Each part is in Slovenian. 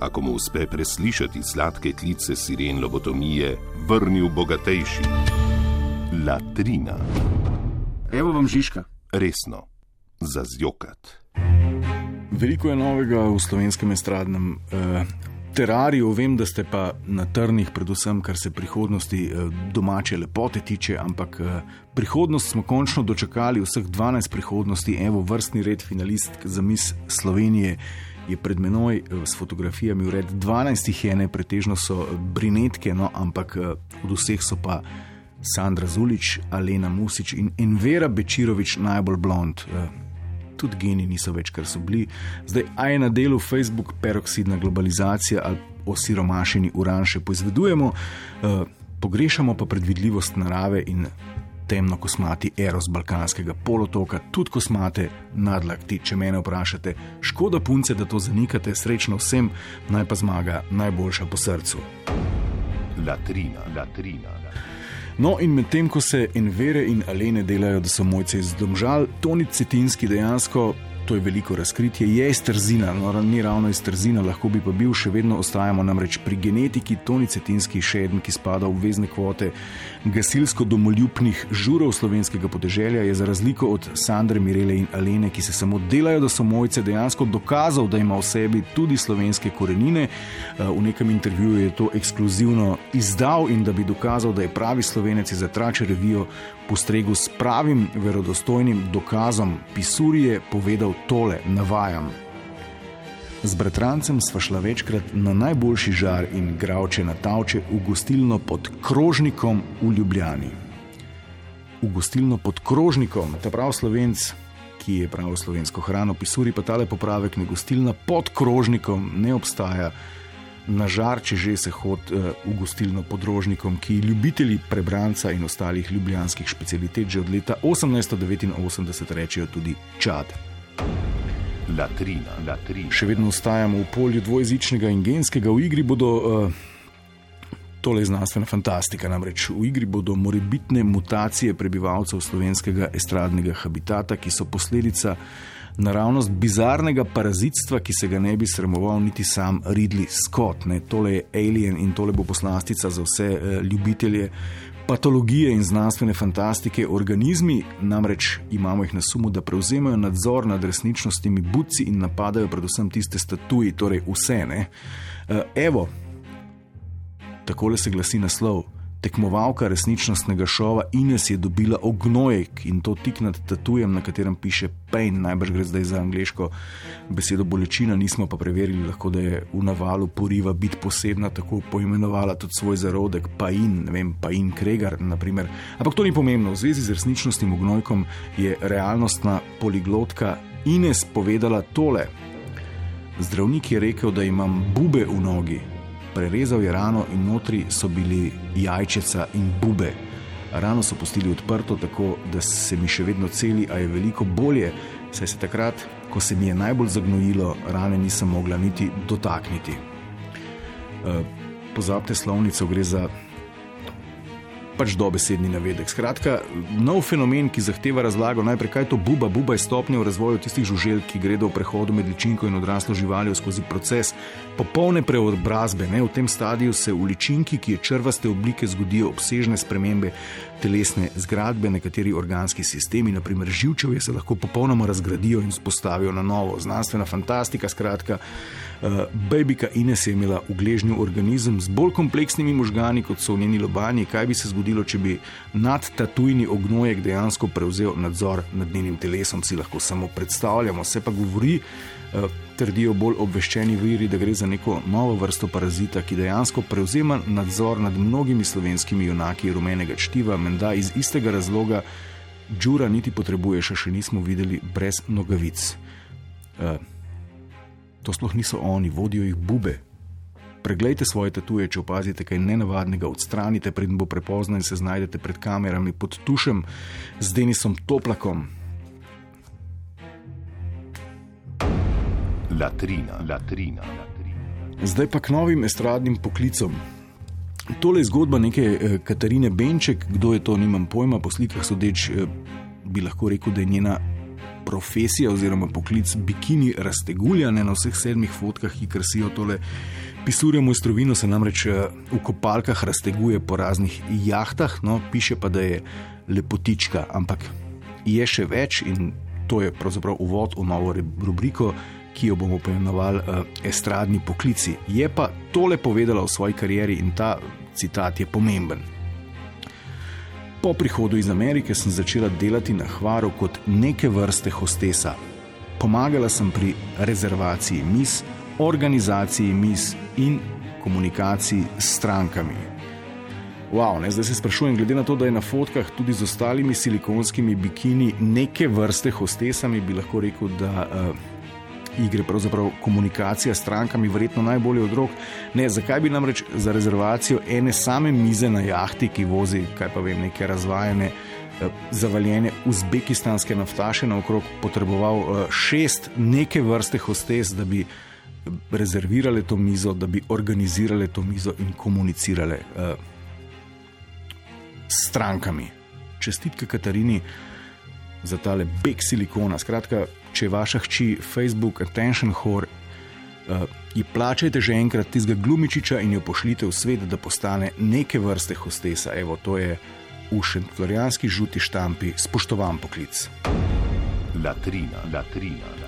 ako mu uspe preslišati sladke klice siren lobotomije, vrnil bogatejši. Latrina, Evo vam Žižka. resno, za zjokat. Veliko je novega v slovenskem estradnem eh, terariju. Vem, da ste pa na trnih, predvsem kar se prihodnosti eh, domače lepote tiče, ampak eh, prihodnost smo končno dočakali, vseh 12 prihodnosti, evo vrstni red finalistk za mis Slovenije. Je pred menoj eh, s fotografijami ured 12 jih je, ne pretežno so eh, brinetke, no, ampak eh, od vseh so pa Sandra Zulič, Alena Musič in, in Vera Bečirovič najbolj blond. Tudi geni niso več, kar so bili. Zdaj, a je na delu Facebook peroksidna globalizacija ali osiromašeni uran še poizvedujemo, pogrešamo pa predvidljivost narave in temno kosmati eros balkanskega polotoka, tudi kosmate nadlakti, če mene vprašate. Škoda punce, da to zanikate, srečno vsem, naj pa zmaga najboljša po srcu. Latrina, latrina. No, in medtem ko se Envere in Alene delajo, da so mojci iz Domžal, Toni Cetinski dejansko, to je veliko razkritje, je iz Trzina, no, ni ravno iz Trzina, lahko bi pa bil, še vedno ostajamo namreč pri genetiki. Toni Cetinski, še eden, ki spada v vezne kvote gasilsko-domoljubnih žurov slovenskega podeželja, je za razliko od Sandre, Mirele in Alene, ki se samo delajo, da so mojce, dejansko dokazal, da ima v sebi tudi slovenske korenine. Eh, V nekem intervjuju je to ekskluzivno izdal in da bi dokazal, da je pravi slovenec, za trače revijo postregel s pravim verodostojnim dokazom. Pisurije povedal tole: Navajam. Z bratrancem sva šla večkrat na najboljši žar in gravče na tavče v gostilno pod krožnikom v Ljubljani. V gostilno pod krožnikom, ta prav slovenc, ki je prav slovensko hrano, pisuri pa tale popravek, ne gostilna pod krožnikom ne obstaja. Na žar, če že se hod uh, v gostilno pod rožnikom, ki ljubitelji prebranca in ostalih ljubljanskih specialitet že od leta 1889 rečejo tudi čad. Latrina, latrina. Še vedno ostajamo v polju dvojezičnega in genskega. V igri bodo, uh, tole je znanstvena fantastika, namreč v igri bodo morebitne mutacije prebivalcev slovenskega estradnega habitata, ki so posledica naravnost bizarnega parazitstva, ki se ga ne bi sramoval niti sam Ridley Scott. Ne? Tole je Alien in tole bo poslastica za vse uh, ljubitelje. Patologije in znanstvene fantastike, organizmi, namreč imamo jih na sumu, da prevzemajo nadzor nad resničnostnimi buci in napadajo predvsem tiste statuje, torej vse. Ne? Evo, takole se glasi naslov. Tekmovalka resničnostnega šova Ines je dobila ognojek in to tik nad tatujem, na katerem piše pain, najbrž gre zdaj za angliško besedo bolečina, nismo pa preverili, lahko da je v navalu poriva biti posebna, tako poimenovala tudi svoj zarodek, pain, ne vem, pain kregar, naprimer. Ampak to ni pomembno, v zvezi z resničnostnim ognojkom je realnostna poliglotka Ines povedala tole. Zdravnik je rekel, da imam bube v nogi, prerezal je rano in notri so bili jajčeca in bube. Rano so pustili odprto, tako da se mi še vedno celi, a je veliko bolje, saj se takrat, ko se mi je najbolj zagnojilo, rane nisem mogla niti dotakniti. E, pozabite slovnico, gre za pač dobesedni navedek. Skratka, nov fenomen, ki zahteva razlago najprej, kaj je to buba. Buba je stopnja v razvoju tistih žuželk, ki gredo v prehodu med ličinko in odraslo živaljo skozi proces popolne preobrazbe. Ne? V tem stadiju se v ličinki, ki je črvaste oblike, zgodijo obsežne spremembe telesne zgradbe, nekateri organski sistemi, naprimer živčevje, se lahko popolnoma razgradijo in spostavijo na novo. Znanstvena fantastika, skratka. Uh, Babika Ines je imela v gležnju organizem z bolj kompleksnimi možgani kot so njeni lobani. Kaj bi se zgodilo, če bi nadtatujni ognojek dejansko prevzel nadzor nad njenim telesom, si lahko samo predstavljamo. Se pa govori, uh, trdijo bolj obveščeni viri, da gre za neko novo vrsto parazita, ki dejansko prevzema nadzor nad mnogimi slovenskimi junaki rumenega čtiva, menda iz istega razloga. Džura niti potrebuješ, še nismo videli brez nogavic. Uh, To sploh niso oni, vodijo jih bube. Preglejte svoje tatuje, če opazite kaj nenavadnega, odstranite, preden bo prepozno in se znajdete pred kamerami pod tušem z Denisom Toplakom. Latrina, latrina, latrina. Zdaj pa k novim estradnim poklicom. Tole je zgodba neke eh, Katarine Benček, kdo je to, nimam pojma, po slikah sodeč eh, bi lahko rekel, da je njena profesija oziroma poklic bikini raztegulja, ne na vseh sedmih fotkah, ki krasijo tole pisure mojstrovino, se namreč eh, v kopalkah razteguje po raznih jahtah, no, piše pa, da je lepotička, ampak je še več in to je pravzaprav uvod v novo rubriko, ki jo bomo poimenovali uh, estradni poklici. Je pa tole povedala v svoji karieri in ta citat je pomemben. Po prihodu iz Amerike sem začela delati na Hvaru kot neke vrste hostesa. Pomagala sem pri rezervaciji mis, organizaciji mis in komunikaciji s strankami. Wow, ne, zdaj se sprašujem, glede na to, da je na fotkah tudi z ostalimi silikonskimi bikini neke vrste hostesami, bi lahko rekel, da uh, igre, pravzaprav komunikacija s strankami, verjetno najbolje od rok. Ne, zakaj bi namreč za rezervacijo ene same mize na jahti, ki vozi, kaj pa vem, neke razvajene, eh, zavaljene uzbekistanske naftaše naokrog, potreboval eh, šest neke vrste hostes, da bi rezervirale to mizo, da bi organizirale to mizo in komunicirale uh, s strankami. Čestitke Katarini za tale beg silikona. Skratka, če vaša hči Facebook attention whore, uh, ji plačajte že enkrat tistega glumičiča in jo pošljite v svet, da postane neke vrste hostesa. Evo, to je v šentflorijanski žuti štampi spoštovan poklic. Latrina, latrina.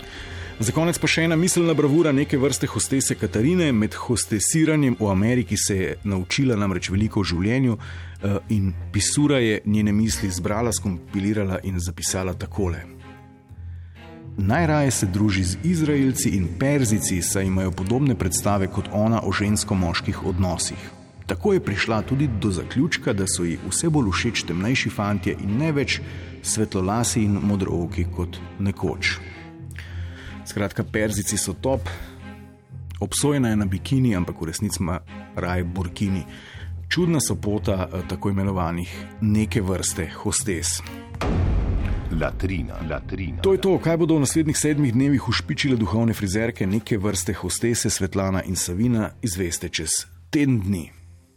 Za konec pa še ena miselna bravura neke vrste hostese Katarine. Med hostesiranjem v Ameriki se je naučila namreč veliko o življenju eh, in pisura je njene misli zbrala, skompilirala in zapisala takole. Najraje se druži z Izraelci in Perzici, saj imajo podobne predstave kot ona o žensko-moških odnosih. Tako je prišla tudi do zaključka, da so ji vse bolj všeč temnejši fantje in ne več svetlolasi in modrooki kot nekoč. Skratka, perzici so top, obsojena je na bikini, ampak v resnici ima raje burkini. Čudna so pota eh, tako imenovanih neke vrste hostes. Latrina, latrina. To je to, kaj bodo v naslednjih sedmih dnevih ušpičile duhovne frizerke neke vrste hostese Svetlana in Savina, izveste čez teden dni.